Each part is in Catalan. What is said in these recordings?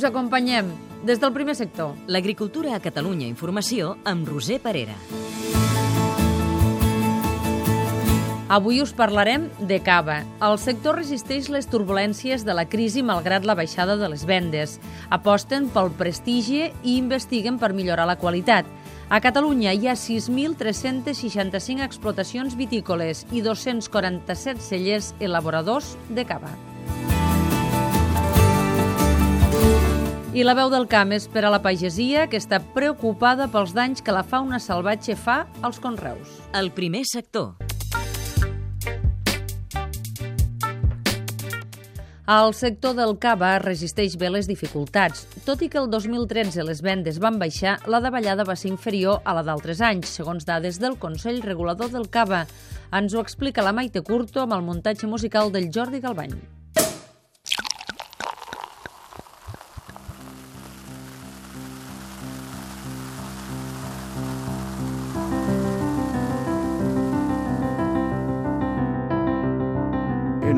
Us acompanyem des del primer sector. L'agricultura a Catalunya Informació amb Roser Parera. Avui us parlarem de cava. El sector resisteix les turbulències de la crisi malgrat la baixada de les vendes. Aposten pel prestigi i investiguen per millorar la qualitat. A Catalunya hi ha 6.365 explotacions vitícoles i 247 cellers elaboradors de cava. I la veu del camp és per a la pagesia que està preocupada pels danys que la fauna salvatge fa als conreus. El primer sector. El sector del cava resisteix bé les dificultats. Tot i que el 2013 les vendes van baixar, la davallada va ser inferior a la d'altres anys, segons dades del Consell Regulador del Cava. Ens ho explica la Maite Curto amb el muntatge musical del Jordi Galbany.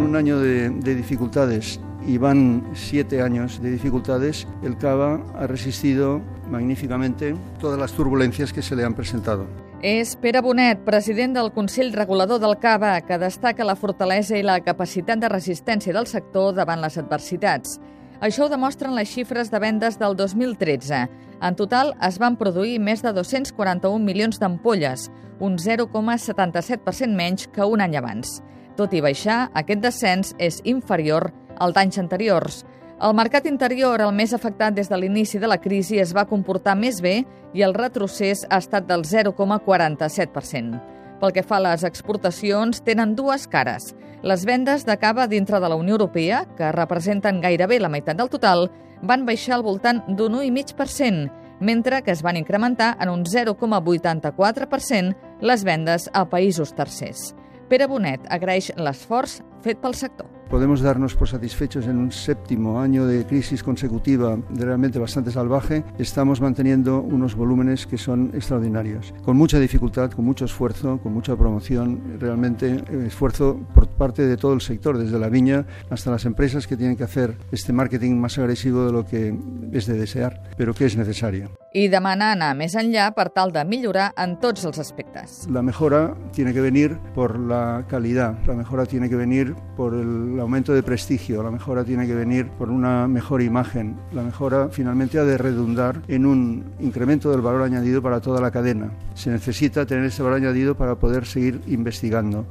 Un año de, de dificultades y van siete años de dificultades, el Cava ha resistido magníficamente todas las turbulencias que se le han presentado. És Pere Bonet, president del Consell Regulador del Cava, que destaca la fortalesa i la capacitat de resistència del sector davant les adversitats. Això ho demostren les xifres de vendes del 2013. En total es van produir més de 241 milions d'ampolles, un 0,77% menys que un any abans. Tot i baixar, aquest descens és inferior al d'anys anteriors. El mercat interior, el més afectat des de l'inici de la crisi, es va comportar més bé i el retrocés ha estat del 0,47%. Pel que fa a les exportacions, tenen dues cares. Les vendes de cava dintre de la Unió Europea, que representen gairebé la meitat del total, van baixar al voltant d'un 1,5%, mentre que es van incrementar en un 0,84% les vendes a països tercers. Pere Bonet agraeix l'esforç fet pel sector. Podemos darnos por satisfechos en un séptimo año de crisis consecutiva realmente bastante salvaje. Estamos manteniendo unos volúmenes que son extraordinarios. Con mucha dificultad, con mucho esfuerzo, con mucha promoción, realmente eh, esfuerzo por parte de todo el sector, desde la viña hasta las empresas que tienen que hacer este marketing más agresivo de lo que es de desear, pero que es necesario. I demana anar més enllà per tal de millorar en tots els aspectes. La mejora tiene que venir por la calidad, la mejora tiene que venir por el aumento de prestigio, la mejora tiene que venir por una mejor imagen, la mejora finalmente ha de redundar en un incremento del valor añadido para toda la cadena. Se necesita tener ese valor añadido para poder seguir investigando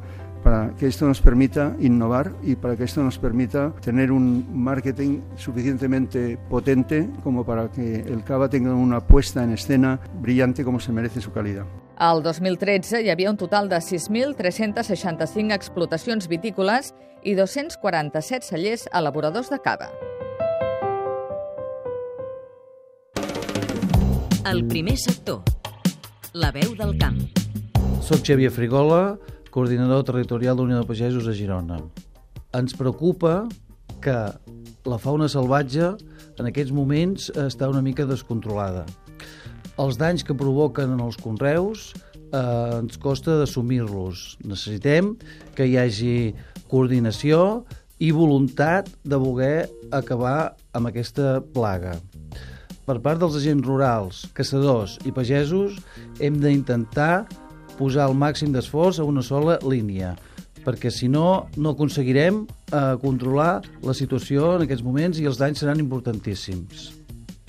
para que esto nos permita innovar y para que esto nos permita tener un marketing suficientemente potente como para que el cava tenga una puesta en escena brillante como se merece su calidad. Al 2013 hi havia un total de 6.365 explotacions vitícoles i 247 cellers elaboradors de cava. El primer sector. La veu del camp. Soc Xavier Frigola, coordinador territorial d'Unió de Pagesos a Girona. Ens preocupa que la fauna salvatge en aquests moments està una mica descontrolada. Els danys que provoquen en els conreus eh, ens costa d'assumir-los. Necessitem que hi hagi coordinació i voluntat de voler acabar amb aquesta plaga. Per part dels agents rurals, caçadors i pagesos, hem d'intentar posar el màxim d'esforç a una sola línia, perquè si no, no aconseguirem eh, controlar la situació en aquests moments i els danys seran importantíssims.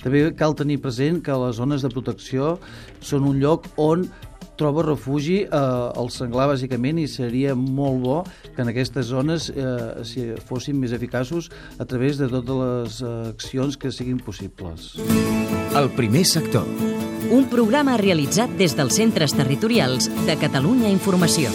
També cal tenir present que les zones de protecció són un lloc on troba refugi eh, el senglar, bàsicament, i seria molt bo que en aquestes zones eh, si fossin més eficaços a través de totes les eh, accions que siguin possibles. El primer sector. Un programa realitzat des dels centres territorials de Catalunya Informació.